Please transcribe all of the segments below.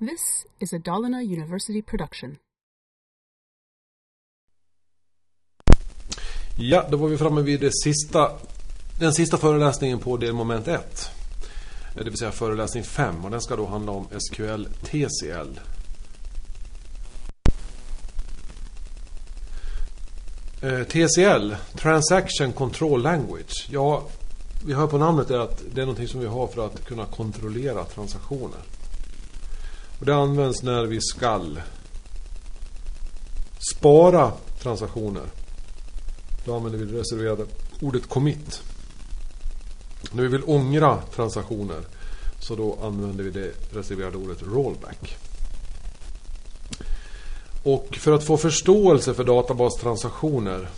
This is a Dalarna University production. Ja, då var vi framme vid det sista, den sista föreläsningen på delmoment 1. Eh, det vill säga föreläsning 5 och den ska då handla om SQL TCL. Eh, TCL, Transaction Control Language. Ja, vi hör på namnet att det är någonting som vi har för att kunna kontrollera transaktioner. Och det används när vi skall spara transaktioner. Då använder vi det reserverade ordet commit. När vi vill ångra transaktioner så då använder vi det reserverade ordet rollback. Och för att få förståelse för databastransaktioner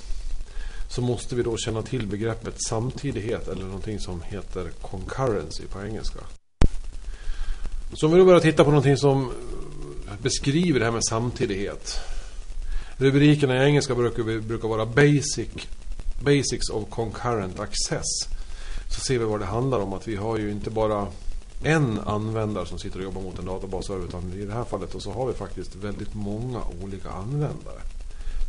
så måste vi då känna till begreppet samtidighet eller någonting som heter concurrency på engelska. Så om vi då börjar titta på någonting som beskriver det här med samtidighet. Rubrikerna i engelska brukar, brukar vara basic, Basics of Concurrent Access. Så ser vi vad det handlar om. Att vi har ju inte bara en användare som sitter och jobbar mot en databasserver. Utan i det här fallet så har vi faktiskt väldigt många olika användare.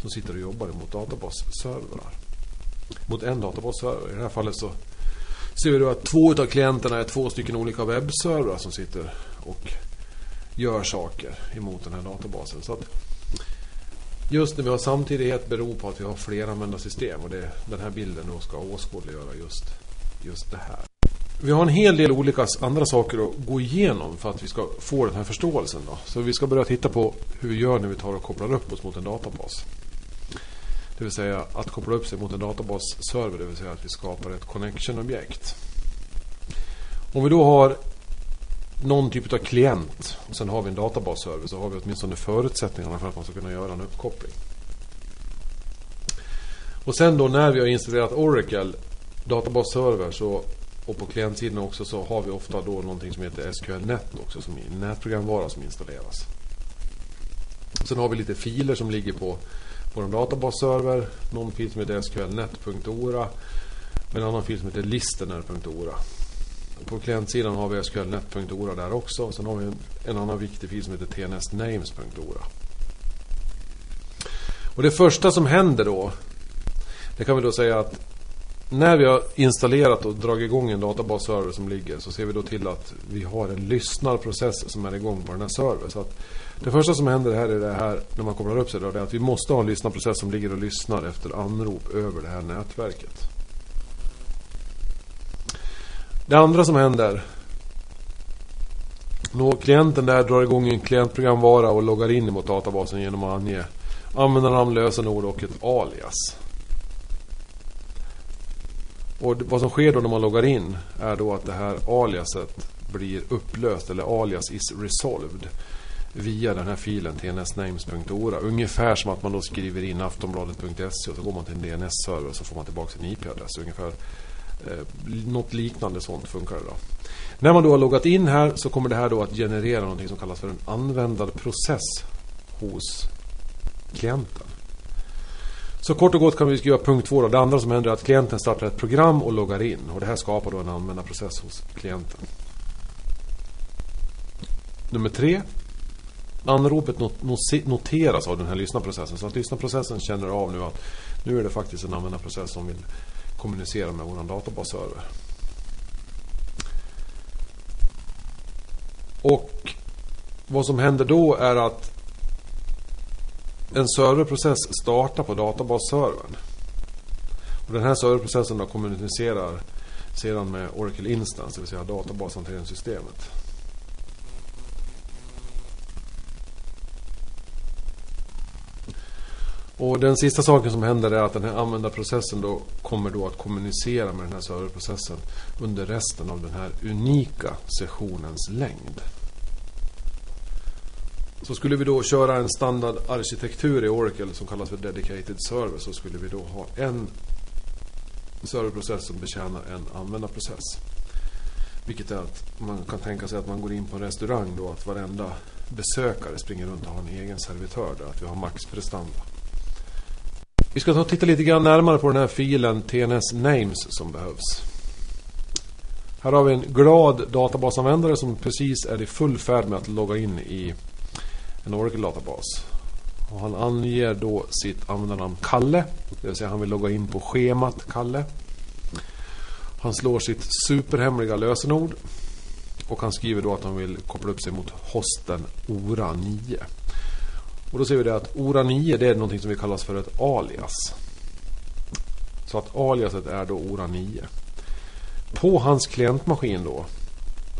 Som sitter och jobbar mot databasservrar. Mot en databasserver. I det här fallet så ser vi då att två av klienterna är två stycken olika webbservrar som sitter och gör saker emot den här databasen. Så att just när vi har samtidighet beror på att vi har fleranvändarsystem och det, den här bilden då ska åskådliggöra just, just det här. Vi har en hel del olika andra saker att gå igenom för att vi ska få den här förståelsen. Då. Så vi ska börja titta på hur vi gör när vi tar och kopplar upp oss mot en databas. Det vill säga att koppla upp sig mot en databasserver, det vill säga att vi skapar ett connection-objekt. Om vi då har någon typ av klient och sen har vi en databasserver så har vi åtminstone förutsättningarna för att man ska kunna göra en uppkoppling. Och sen då när vi har installerat Oracle databasserver så och på klientsidan också så har vi ofta då någonting som heter SQL-net också som är nätprogramvara som installeras. Sen har vi lite filer som ligger på vår databasserver. Någon fil som heter sqlnet.ora. En annan fil som heter listener.ora. På klientsidan har vi sqlnet.ora där också. Sen har vi en, en annan viktig fil som heter tnsnames.ora. Och det första som händer då. Det kan vi då säga att när vi har installerat och dragit igång en databasserver som ligger så ser vi då till att vi har en lyssnarprocess som är igång på den här servern. Så att det första som händer här är det här när man kopplar upp sig då, det är att vi måste ha en lyssnarprocess som ligger och lyssnar efter anrop över det här nätverket. Det andra som händer Nå, klienten där drar igång en klientprogramvara och loggar in mot databasen genom att ange användarnamn, lösenord och ett alias. Och vad som sker då när man loggar in är då att det här aliaset blir upplöst eller alias is resolved via den här filen tnsnames.ora. Ungefär som att man då skriver in aftonbladet.se och så går man till en DNS-server och så får man tillbaka sin IP-adress. Ungefär eh, något liknande sånt funkar det då. När man då har loggat in här så kommer det här då att generera någonting som kallas för en användarprocess hos klienten. Så kort och gott kan vi skriva punkt 2 Det andra som händer är att klienten startar ett program och loggar in. Och det här skapar då en användarprocess hos klienten. Nummer 3. Anropet noteras av den här lyssnarprocessen. Så att lyssnarprocessen känner av nu att nu är det faktiskt en användarprocess som vill kommunicera med vår databasserver. Och vad som händer då är att en serverprocess startar på databasservern. Och den här serverprocessen då kommunicerar sedan med Oracle Instance, det vill säga databashanteringssystemet. Och den sista saken som händer är att den här användarprocessen då kommer då att kommunicera med den här serverprocessen under resten av den här unika sessionens längd. Så skulle vi då köra en standardarkitektur i Oracle som kallas för Dedicated Server så skulle vi då ha en serverprocess som betjänar en användarprocess. Vilket är att man kan tänka sig att man går in på en restaurang då att varenda besökare springer runt och har en egen servitör där. Att vi har maxprestanda. Vi ska ta och titta lite grann närmare på den här filen TNS names som behövs. Här har vi en glad databasanvändare som precis är i full färd med att logga in i en Oracle-databas. Och han anger då sitt användarnamn Kalle. Det vill säga han vill logga in på schemat Kalle. Han slår sitt superhemliga lösenord. Och han skriver då att han vill koppla upp sig mot hosten Ora 9. Och då ser vi det att Ora 9 det är någonting som vi kallas för ett alias. Så att aliaset är då Ora 9. På hans klientmaskin då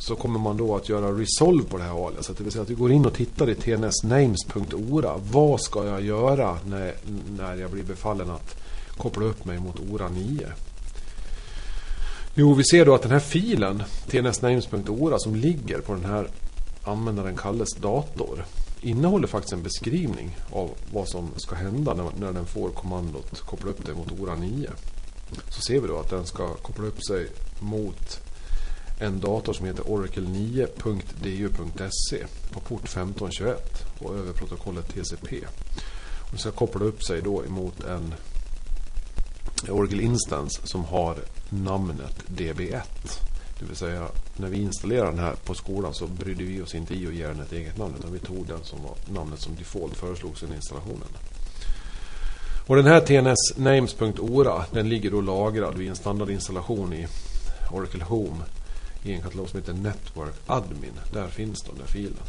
så kommer man då att göra resolve på det här aliaset. Det vill säga att vi går in och tittar i tnsnames.ora. Vad ska jag göra när, när jag blir befallen att koppla upp mig mot Ora 9? Jo, vi ser då att den här filen, tnsnames.ora, som ligger på den här användaren Kalles dator innehåller faktiskt en beskrivning av vad som ska hända när, när den får kommandot koppla upp dig mot Ora 9. Så ser vi då att den ska koppla upp sig mot en dator som heter oracle9.du.se på port 1521 och över protokollet TCP. Och den ska koppla upp sig då emot en Oracle Instance som har namnet DB1. Det vill säga när vi installerade den här på skolan så brydde vi oss inte i att ge den ett eget namn utan vi tog den som var namnet som default föreslogs i installationen. Och den här tnsnames.ora den ligger då lagrad vid en standardinstallation i Oracle Home i en katalog som heter Network Admin. Där finns den där filen.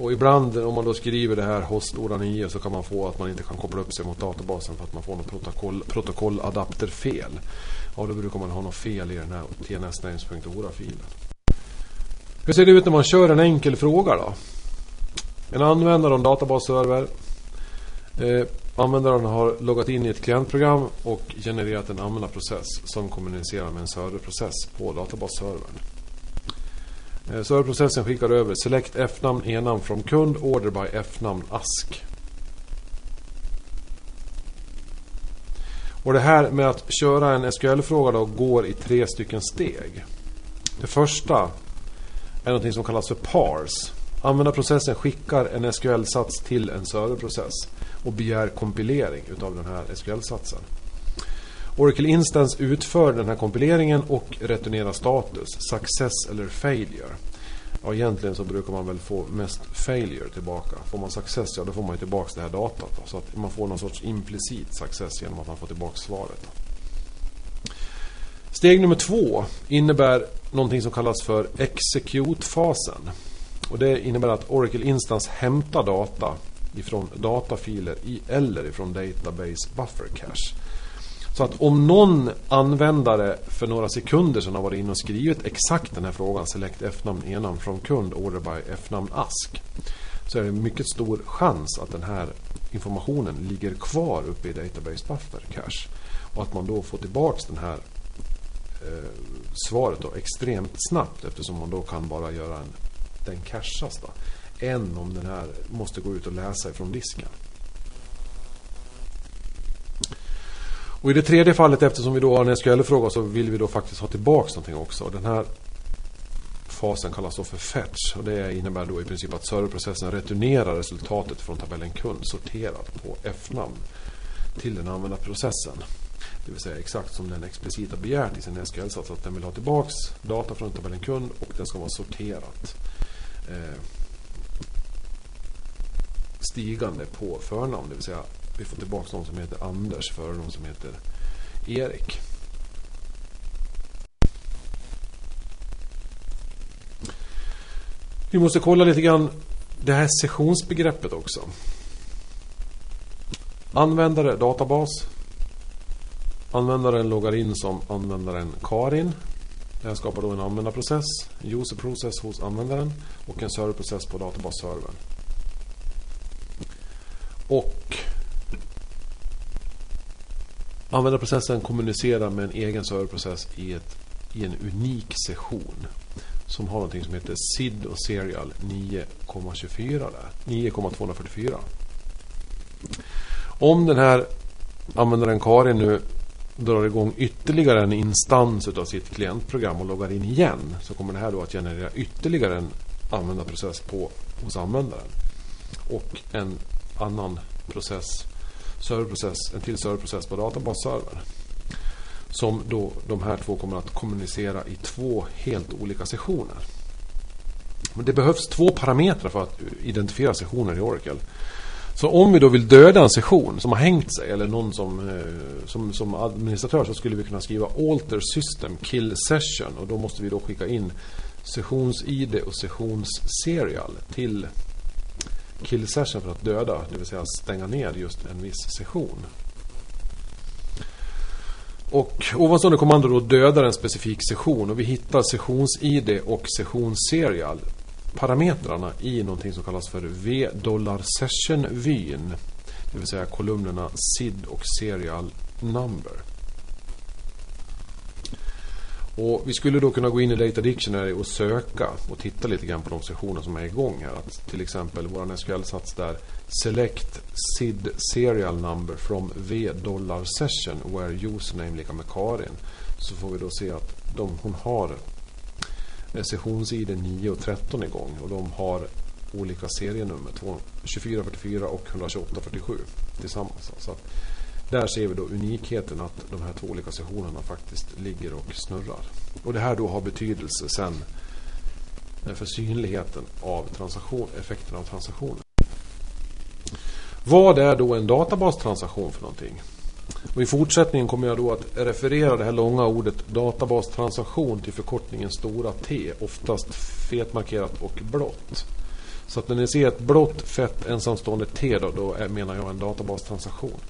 Och ibland om man då skriver det här host ORA 9 så kan man få att man inte kan koppla upp sig mot databasen för att man får något protokoll, protokolladapterfel. Ja, då brukar man ha något fel i den här tnsnames.ora-filen. Hur ser det ut när man kör en enkel fråga då? En användare och en databasserver. Eh, Användaren har loggat in i ett klientprogram och genererat en användarprocess som kommunicerar med en serverprocess på databasservern. Eh, serverprocessen skickar över select f-namn e-namn från kund order by f-namn ask. Och det här med att köra en SQL-fråga då går i tre stycken steg. Det första är något som kallas för pars. Användarprocessen skickar en SQL-sats till en serverprocess och begär kompilering utav den här SQL-satsen. Oracle Instance utför den här kompileringen och returnerar status, success eller failure. Ja, egentligen så brukar man väl få mest failure tillbaka. Får man success, ja då får man ju tillbaka det här datat. Då. Så att man får någon sorts implicit success genom att man får tillbaka svaret. Steg nummer två innebär någonting som kallas för execute-fasen. Och det innebär att Oracle Instance hämtar data ifrån datafiler i, eller ifrån Database Buffer Cache. Så att om någon användare för några sekunder sedan har varit inne och skrivit exakt den här frågan Select F-namn e-namn från kund Order by F-namn ask så är det mycket stor chans att den här informationen ligger kvar uppe i Database Buffer Cache och att man då får tillbaks den här eh, svaret då extremt snabbt eftersom man då kan bara göra en den cashas då än om den här måste gå ut och läsa ifrån disken. Och i det tredje fallet eftersom vi då har en SQL-fråga så vill vi då faktiskt ha tillbaks någonting också. Den här fasen kallas då för fetch och det innebär då i princip att serverprocessen returnerar resultatet från tabellen kund sorterat på F-namn till den använda processen. Det vill säga exakt som den explicit har begärt i sin SQL-sats att den vill ha tillbaks data från tabellen kund och den ska vara sorterat eh, stigande på förnamn. Det vill säga vi får tillbaka någon som heter Anders före någon som heter Erik. Vi måste kolla lite grann det här sessionsbegreppet också. Användare databas. Användaren loggar in som användaren Karin. Det här skapar då en användarprocess, user process hos användaren och en serverprocess på databasservern. Och användarprocessen kommunicerar med en egen serverprocess i, ett, i en unik session som har någonting som heter SID och Serial 9,244. Om den här användaren Karin nu drar igång ytterligare en instans av sitt klientprogram och loggar in igen så kommer det här då att generera ytterligare en användarprocess på, hos användaren. Och en annan process, serverprocess, en till serverprocess på databasservern. som då de här två kommer att kommunicera i två helt olika sessioner. Men det behövs två parametrar för att identifiera sessioner i Oracle. Så om vi då vill döda en session som har hängt sig eller någon som, eh, som, som administratör så skulle vi kunna skriva alter system kill session. Och då måste vi då skicka in sessions-id och sessions-serial till kill session för att döda, det vill säga stänga ner just en viss session. Och ovanstående kommando då dödar en specifik session. Och vi hittar sessions-id och sessions-serial parametrarna i någonting som kallas för v-dollar-session-vyn. Det vill säga kolumnerna SID och serial number. Och vi skulle då kunna gå in i Data Dictionary och söka och titta lite grann på de sessioner som är igång här. Att till exempel vår SQL-sats där Select SID serial number from V dollar session where username lika med Karin. Så får vi då se att de, hon har sessions-id 9 och 13 igång och de har olika serienummer 2444 och 12847 tillsammans. Så att där ser vi då unikheten att de här två olika sessionerna faktiskt ligger och snurrar. Och det här då har betydelse sen för synligheten av transaktion, effekten av transaktioner. Vad är då en databastransaktion för någonting? Och I fortsättningen kommer jag då att referera det här långa ordet databastransaktion till förkortningen stora T, oftast fetmarkerat och blått. Så att när ni ser ett blått fett ensamstående T då, då är, menar jag en databastransaktion.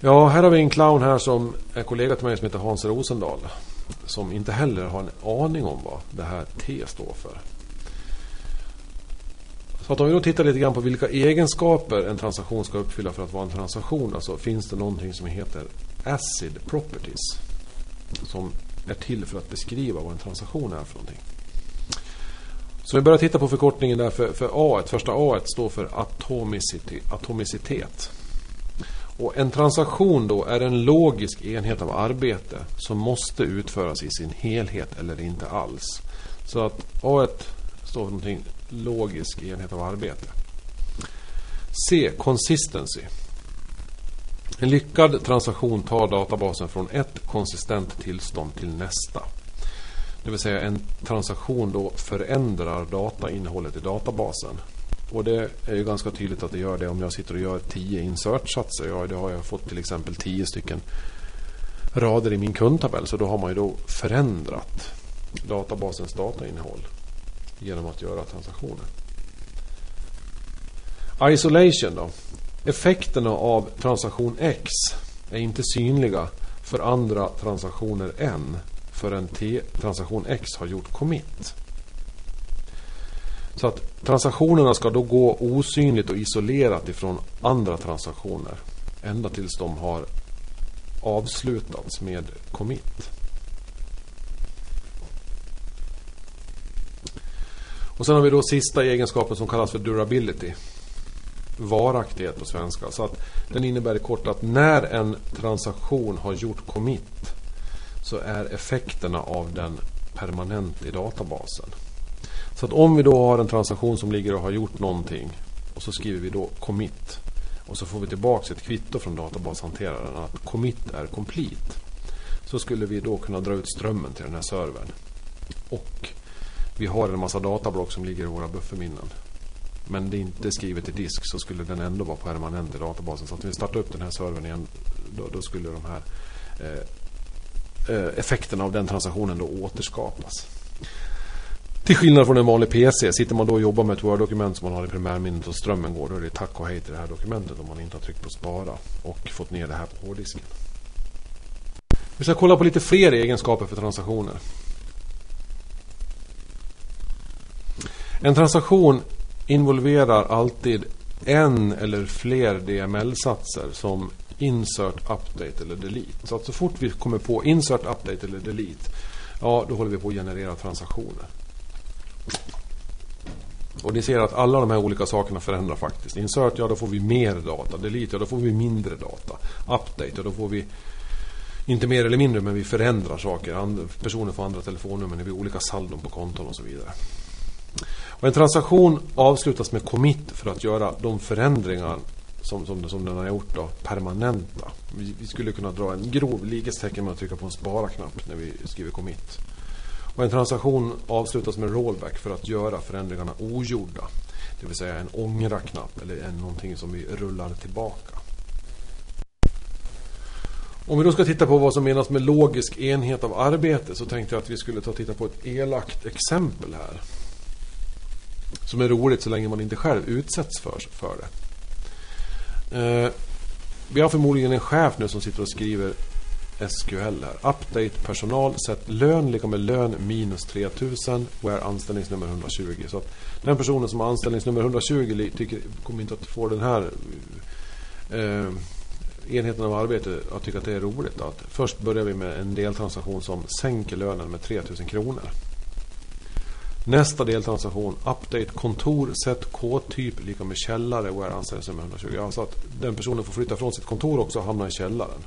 Ja, här har vi en clown här som är kollega till mig som heter Hans Rosendahl. Som inte heller har en aning om vad det här T står för. Så att om vi då tittar lite grann på vilka egenskaper en transaktion ska uppfylla för att vara en transaktion. Alltså finns det någonting som heter acid properties. Som är till för att beskriva vad en transaktion är för någonting. Så vi börjar titta på förkortningen där för, för A. Första A står för atomicity, atomicitet. Och en transaktion då är en logisk enhet av arbete som måste utföras i sin helhet eller inte alls. Så att A står för någonting logisk enhet av arbete. C. Consistency. En lyckad transaktion tar databasen från ett konsistent tillstånd till nästa. Det vill säga en transaktion då förändrar datainnehållet i databasen. Och det är ju ganska tydligt att det gör det om jag sitter och gör 10 insert-satser. Ja, det har jag fått till exempel 10 stycken rader i min kundtabell. Så då har man ju då förändrat databasens datainnehåll genom att göra transaktioner. Isolation då. Effekterna av transaktion X är inte synliga för andra transaktioner än förrän transaktion X har gjort commit. Så att transaktionerna ska då gå osynligt och isolerat ifrån andra transaktioner. Ända tills de har avslutats med commit. Och sen har vi då sista egenskapen som kallas för durability. Varaktighet på svenska. Så att den innebär i kort att när en transaktion har gjort commit så är effekterna av den permanent i databasen. Så att om vi då har en transaktion som ligger och har gjort någonting och så skriver vi då commit och så får vi tillbaka ett kvitto från databashanteraren att commit är complete. Så skulle vi då kunna dra ut strömmen till den här servern. Och vi har en massa datablock som ligger i våra bufferminnen. Men det är inte skrivet i disk så skulle den ändå vara permanent i databasen. Så att när vi startar upp den här servern igen då, då skulle de här eh, eh effekterna av den transaktionen då återskapas. Till skillnad från en vanlig PC, sitter man då och jobbar med ett Word-dokument som man har i primärminnet och strömmen går, då är det tack och hej till det här dokumentet om man inte har tryckt på spara och fått ner det här på hårddisken. Vi ska kolla på lite fler egenskaper för transaktioner. En transaktion involverar alltid en eller fler DML-satser som insert, update eller delete. Så att så fort vi kommer på insert, update eller delete, ja då håller vi på att generera transaktioner. Och ni ser att alla de här olika sakerna förändrar faktiskt. Insert, ja då får vi mer data. Delete, ja då får vi mindre data. Update, ja då får vi inte mer eller mindre men vi förändrar saker. personer får andra telefonnummer, det blir olika saldon på konton och så vidare. Och en transaktion avslutas med commit för att göra de förändringar som, som, som den har gjort då, permanenta. Vi, vi skulle kunna dra en grov likhetstecken med att trycka på en spara-knapp när vi skriver commit. Och en transaktion avslutas med rollback för att göra förändringarna ogjorda. Det vill säga en ångra-knapp eller en, någonting som vi rullar tillbaka. Om vi då ska titta på vad som menas med logisk enhet av arbete så tänkte jag att vi skulle ta och titta på ett elakt exempel här. Som är roligt så länge man inte själv utsätts för, för det. Eh, vi har förmodligen en chef nu som sitter och skriver SQL här. Update personal, sätt lön lika med lön minus 3000 where anställningsnummer 120. Så att den personen som har anställningsnummer 120 tycker, kommer inte att få den här eh, enheten av arbete att tycka att det är roligt. Att först börjar vi med en deltransaktion som sänker lönen med 3000 kronor. Nästa deltransaktion, update kontor, sätt K-typ lika med källare, where anställningsnummer 120. Alltså att den personen får flytta från sitt kontor också och hamna i källaren.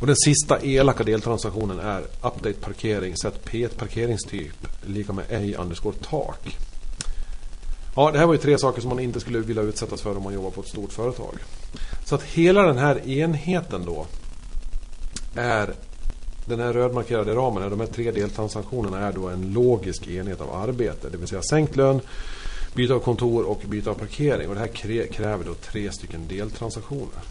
Och den sista elaka deltransaktionen är update parkering, sätt P1 parkeringstyp lika med ej underscore tak. Ja, det här var ju tre saker som man inte skulle vilja utsättas för om man jobbar på ett stort företag. Så att hela den här enheten då är den här rödmarkerade ramen, de här tre deltransaktionerna är då en logisk enhet av arbete. Det vill säga sänkt lön, byte av kontor och byte av parkering. Och det här kräver då tre stycken deltransaktioner.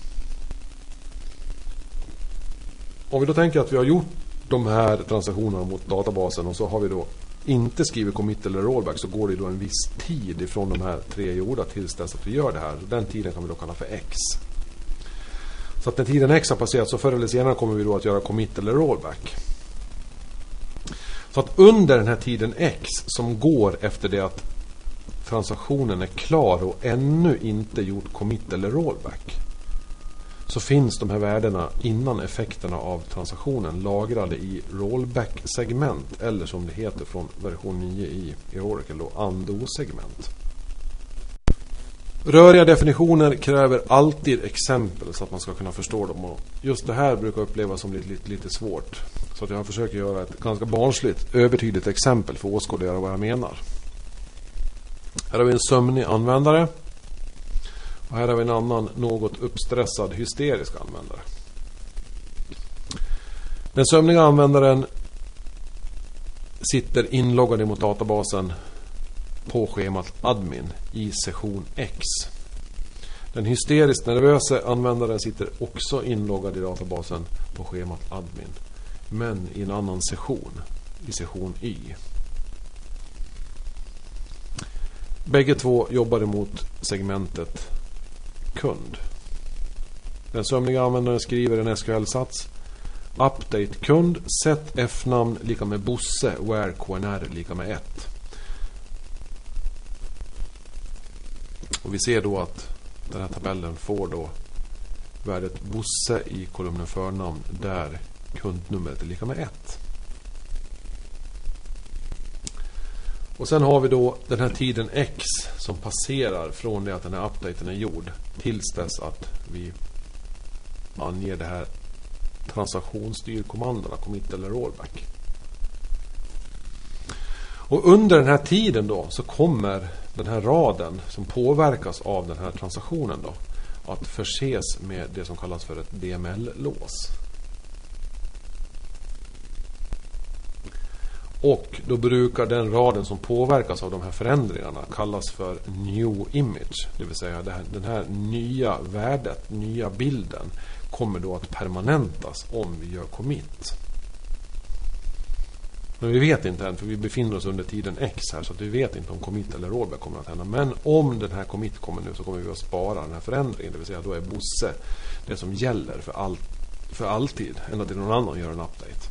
Om vi då tänker att vi har gjort de här transaktionerna mot databasen och så har vi då inte skrivit commit eller rollback så går det då en viss tid ifrån de här tre gjorda tills dess att vi gör det här. Den tiden kan vi då kalla för X. Så att när tiden X har passerat så förr eller senare kommer vi då att göra commit eller rollback. Så att under den här tiden X som går efter det att transaktionen är klar och ännu inte gjort commit eller rollback så finns de här värdena innan effekterna av transaktionen lagrade i rollback-segment eller som det heter från version 9 i, Oracle då, undo-segment. Röriga definitioner kräver alltid exempel så att man ska kunna förstå dem. Och just det här brukar upplevas som lite, lite, lite svårt. Så att jag försöker göra ett ganska barnsligt, övertydligt exempel för att åskådliggöra vad jag menar. Här har vi en sömnig användare och här har vi en annan något uppstressad hysterisk användare. Den sömniga användaren sitter inloggad mot databasen på schemat admin i session X. Den hysteriskt nervösa användaren sitter också inloggad i databasen på schemat admin. Men i en annan session, i session Y. Bägge två jobbar emot segmentet kund. Den sömniga användaren skriver en SQL-sats. Update kund, set f-namn lika med Bosse, where knr lika med 1. Och vi ser då att den här tabellen får då värdet Bosse i kolumnen förnamn där kundnumret är lika med 1. Och sen har vi då den här tiden X som passerar från det att den här updaten är gjord tills dess att vi anger det här transaktionsstyrkommandona, commit eller rollback. Och under den här tiden då så kommer den här raden som påverkas av den här transaktionen då att förses med det som kallas för ett DML-lås. Och då brukar den raden som påverkas av de här förändringarna kallas för New Image. Det vill säga det här, den här nya värdet, nya bilden kommer då att permanentas om vi gör commit. Men vi vet inte än för vi befinner oss under tiden X här så vi vet inte om commit eller rollback kommer att hända. Men om den här commit kommer nu så kommer vi att spara den här förändringen. Det vill säga då är Bosse det som gäller för, all, för alltid. Ända till någon annan gör en update.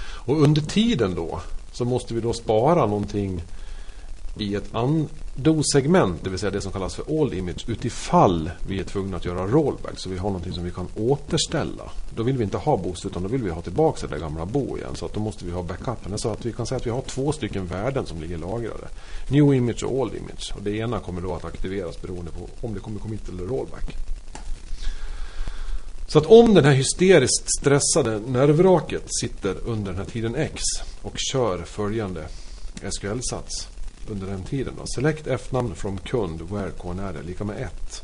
Och under tiden då så måste vi då spara någonting i ett undo-segment, det vill säga det som kallas för all image, utifall vi är tvungna att göra rollback. Så vi har någonting som vi kan återställa. Då vill vi inte ha boost utan då vill vi ha tillbaka det gamla bo igen. Så att då måste vi ha backupen. Så att vi kan säga att vi har två stycken värden som ligger lagrade. New image och old image. Och det ena kommer då att aktiveras beroende på om det kommer commit eller rollback. Så att om den här hysteriskt stressade nervraket sitter under den här tiden X och kör följande SQL-sats under den tiden. Då. Select F-namn från kund where KNR är lika med 1.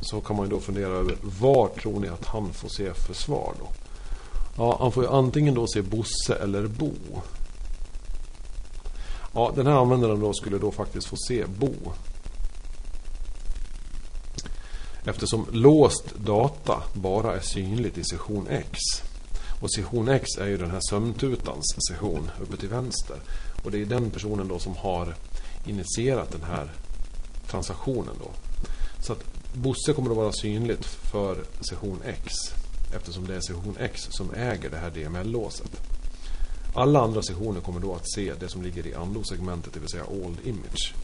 Så kan man ju då fundera över vad tror ni att han får se för svar då? Ja, han får ju antingen då se Bosse eller Bo. Ja, den här användaren då skulle då faktiskt få se Bo. Eftersom låst data bara är synligt i session X. Och session X är ju den här sömntutans session uppe till vänster. Och det är den personen då som har initierat den här transaktionen då. Så att Bosse kommer att vara synligt för session X. Eftersom det är session X som äger det här DML-låset. Alla andra sessioner kommer då att se det som ligger i Ando-segmentet, det vill säga Old Image.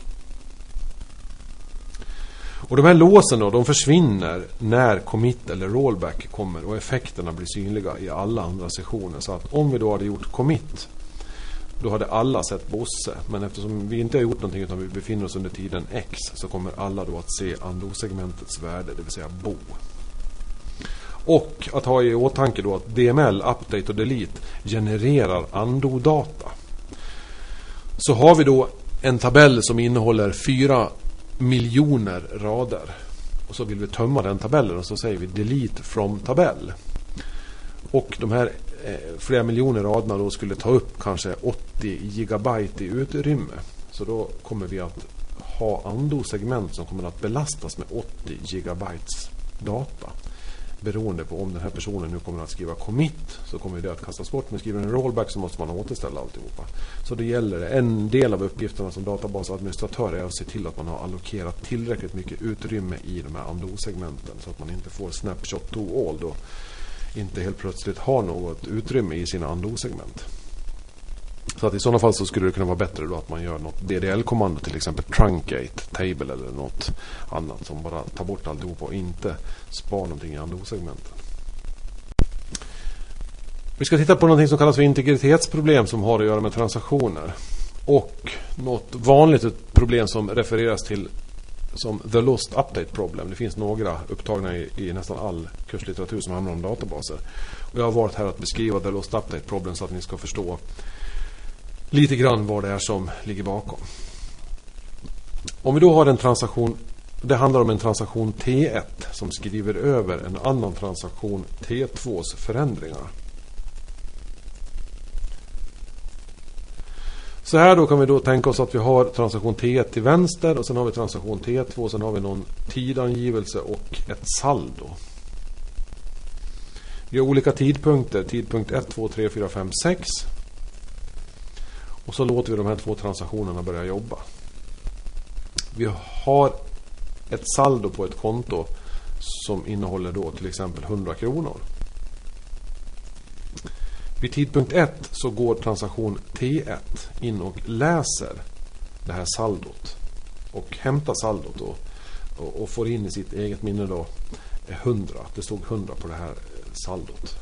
Och de här låsen då, de försvinner när commit eller rollback kommer och effekterna blir synliga i alla andra sessioner. Så att om vi då hade gjort commit då hade alla sett Bosse. Men eftersom vi inte har gjort någonting utan vi befinner oss under tiden X så kommer alla då att se Ando-segmentets värde, det vill säga Bo. Och att ha i åtanke då att DML, Update och Delete genererar Ando-data. Så har vi då en tabell som innehåller fyra miljoner rader. Och så vill vi tömma den tabellen och så säger vi delete from tabell. Och de här Eh, flera miljoner raderna då skulle ta upp kanske 80 gigabyte i utrymme. Så då kommer vi att ha Ando-segment som kommer att belastas med 80 gigabytes data beroende på om den här personen nu kommer att skriva commit så kommer det att kastas bort. Men skriver en rollback så måste man återställa alltihopa. Så det gäller en del av uppgifterna som databasadministratör är att se till att man har allokerat tillräckligt mycket utrymme i de här ando-segmenten så att man inte får snapshot to all då inte helt plötsligt har något utrymme i sina ando-segment. Så att i sådana fall så skulle det kunna vara bättre då att man gör något DDL-kommando, till exempel truncate, table eller något annat som bara tar bort alltihop och inte spar någonting i ando-segmenten. Vi ska titta på någonting som kallas för integritetsproblem som har att göra med transaktioner. Och något vanligt problem som refereras till som The Lost Update Problem. Det finns några upptagna i, i, nästan all kurslitteratur som handlar om databaser. Och jag har varit här att beskriva The Lost Update Problem så att ni ska förstå lite grann vad det är som ligger bakom. Om vi då har en transaktion det handlar om en transaktion T1 som skriver över en annan transaktion T2s förändringar. Så här då kan vi då tänka oss att vi har transaktion T1 till vänster och sen har vi transaktion T2 och sen har vi någon tidangivelse och ett saldo. Vi har olika tidpunkter, tidpunkt 1, 2, 3, 4, 5, 6 och så låter vi de här två transaktionerna börja jobba. Vi har ett saldo på ett konto som innehåller då till exempel 100 kronor. Vid tidpunkt 1 så går transaktion T1 in och läser det här saldot. Och hämtar saldot då, och, och får in i sitt eget minne då 100. Det stod 100 på det här eh, saldot.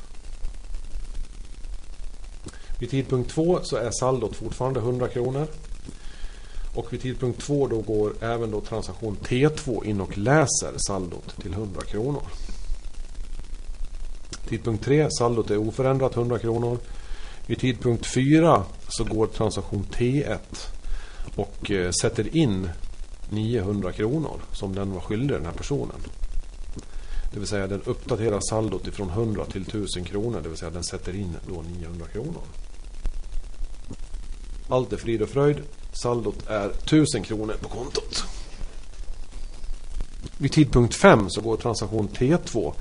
Vid tidpunkt 2 så är saldot fortfarande 100 kronor. Och vid tidpunkt 2 då går även då transaktion T2 in och läser saldot till 100 kronor. Tidpunkt 3, saldot är oförändrat 100 kronor. Vid tidpunkt 4 så går transaktion T1 och eh, sätter in 900 kronor som den var skyldig den här personen. Det vill säga den uppdaterar saldot ifrån 100 till 1000 kronor. Det vill säga den sätter in då 900 kronor. Allt är frid och fröjd. Saldot är 1000 kronor på kontot. Vid tidpunkt 5 så går transaktion T2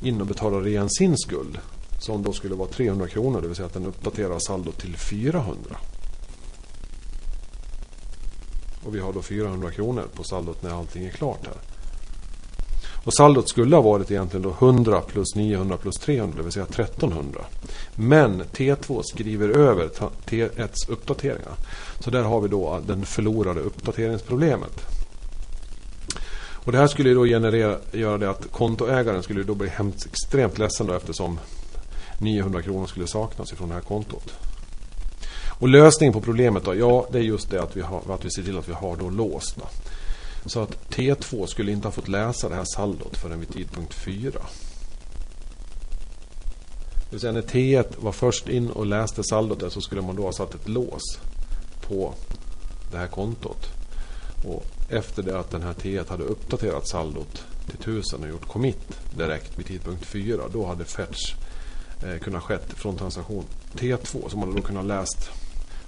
in och betalar igen sin skuld. Som då skulle vara 300 kronor. Det vill säga att den uppdaterar saldot till 400. Och vi har då 400 kronor på saldot när allting är klart här. Och saldot skulle ha varit egentligen då 100 plus 900 plus 300, det vill säga 1300. Men T2 skriver över T1s uppdateringar. Så där har vi då den förlorade uppdateringsproblemet. Och det här skulle då generera, göra det att kontoägaren skulle då bli hemskt extremt ledsen då eftersom 900 kronor skulle saknas ifrån det här kontot. Och lösningen på problemet då? Ja, det är just det att vi, har, att vi ser till att vi har då lås. Då. Så att T2 skulle inte ha fått läsa det här saldot förrän vid tidpunkt 4. Det vill säga när T1 var först in och läste saldot där så skulle man då ha satt ett lås på det här kontot. Och efter det att den här T1 hade uppdaterat saldot till 1000 och gjort commit direkt vid tidpunkt 4. Då hade fetch eh, kunnat skett från transaktion T2 som hade då kunnat läst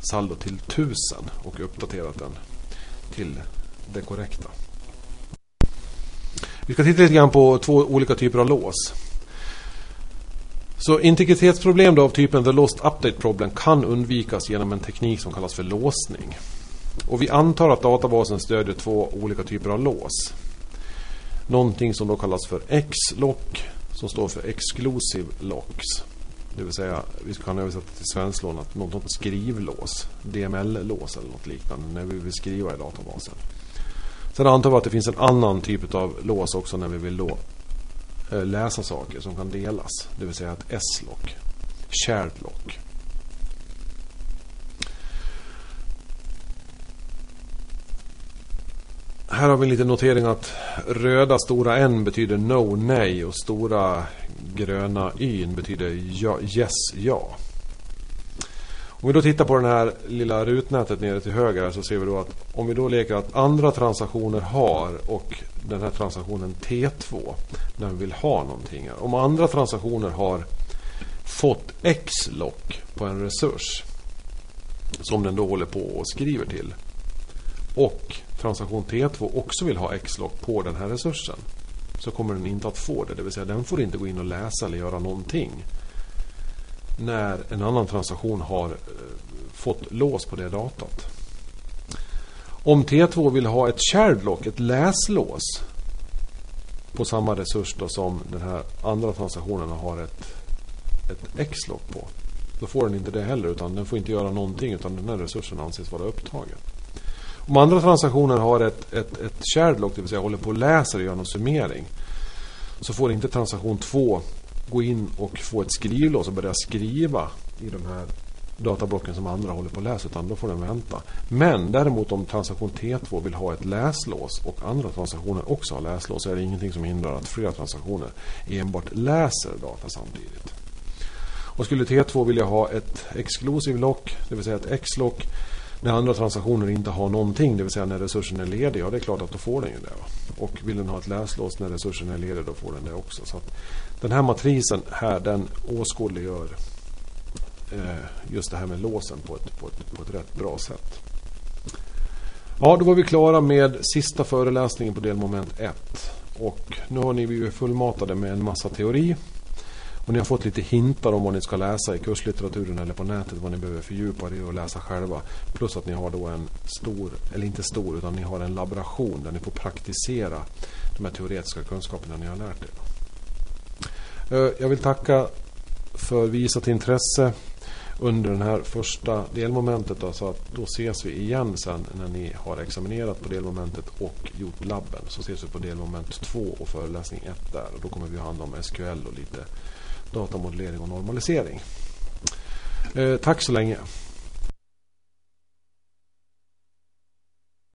saldo till 1000 och uppdaterat den till det korrekta. Vi ska titta lite grann på två olika typer av lås. Så integritetsproblem av typen The Lost Update Problem kan undvikas genom en teknik som kallas för låsning. Och vi antar att databasen stödjer två olika typer av lås. Någonting som då kallas för X-lock som står för Exclusive Locks. Det vill säga, vi kan översätta till svensklån att något typ skrivlås, DML-lås eller något liknande när vi vill skriva i databasen. Sen antar vi att det finns en annan typ av lås också när vi vill då eh, läsa saker som kan delas. Det vill säga ett S-lock, shared lock. Här har vi en liten notering att röda stora N betyder no, nej och stora gröna Y betyder ja, yes, ja. Om vi då tittar på det här lilla rutnätet nere till höger så ser vi då att om vi då leker att andra transaktioner har och den här transaktionen T2 den vill ha någonting. Om andra transaktioner har fått X-lock på en resurs som den då håller på och skriver till och transaktion T2 också vill ha X-lock på den här resursen så kommer den inte att få det. Det vill säga den får inte gå in och läsa eller göra någonting. När en annan transaktion har eh, fått lås på det datat. Om T2 vill ha ett shared lock, ett läslås på samma resurs då som den här andra transaktionen har ett, ett X-lock på. Då får den inte det heller utan den får inte göra någonting utan den här resursen anses vara upptagen. Om andra transaktioner har ett, ett, ett shared lock, det vill säga håller på och läser och gör någon summering. Så får inte transaktion 2 gå in och få ett skrivlås och börja skriva i de här datablocken som andra håller på att läsa utan då får den vänta. Men däremot om transaktion T2 vill ha ett läslås och andra transaktioner också har läslås så är det ingenting som hindrar att flera transaktioner enbart läser data samtidigt. Och skulle T2 vilja ha ett exclusive lock, det vill säga ett X-lock när andra transaktioner inte har någonting, det vill säga när resursen är ledig, ja det är klart att då får den ju det. Va? Och vill den ha ett läslås när resursen är ledig, då får den det också. Så Den här matrisen här, den åskådliggör eh, just det här med låsen på ett, på, ett, på ett rätt bra sätt. Ja, då var vi klara med sista föreläsningen på delmoment 1. Och nu har ni blivit fullmatade med en massa teori. Och ni har fått lite hintar om vad ni ska läsa i kurslitteraturen eller på nätet. Vad ni behöver fördjupa er i och läsa själva. Plus att ni har då en stor, eller inte stor, utan ni har en laboration där ni får praktisera de här teoretiska kunskaperna ni har lärt er. Eh, jag vill tacka för visat intresse under den här första delmomentet. Då, så att då ses vi igen sen när ni har examinerat på delmomentet och gjort labben. Så ses vi på delmoment 2 och föreläsning 1 där. Och då kommer vi ha hand om SQL och lite datamodellering och normalisering. Eh, tack så länge.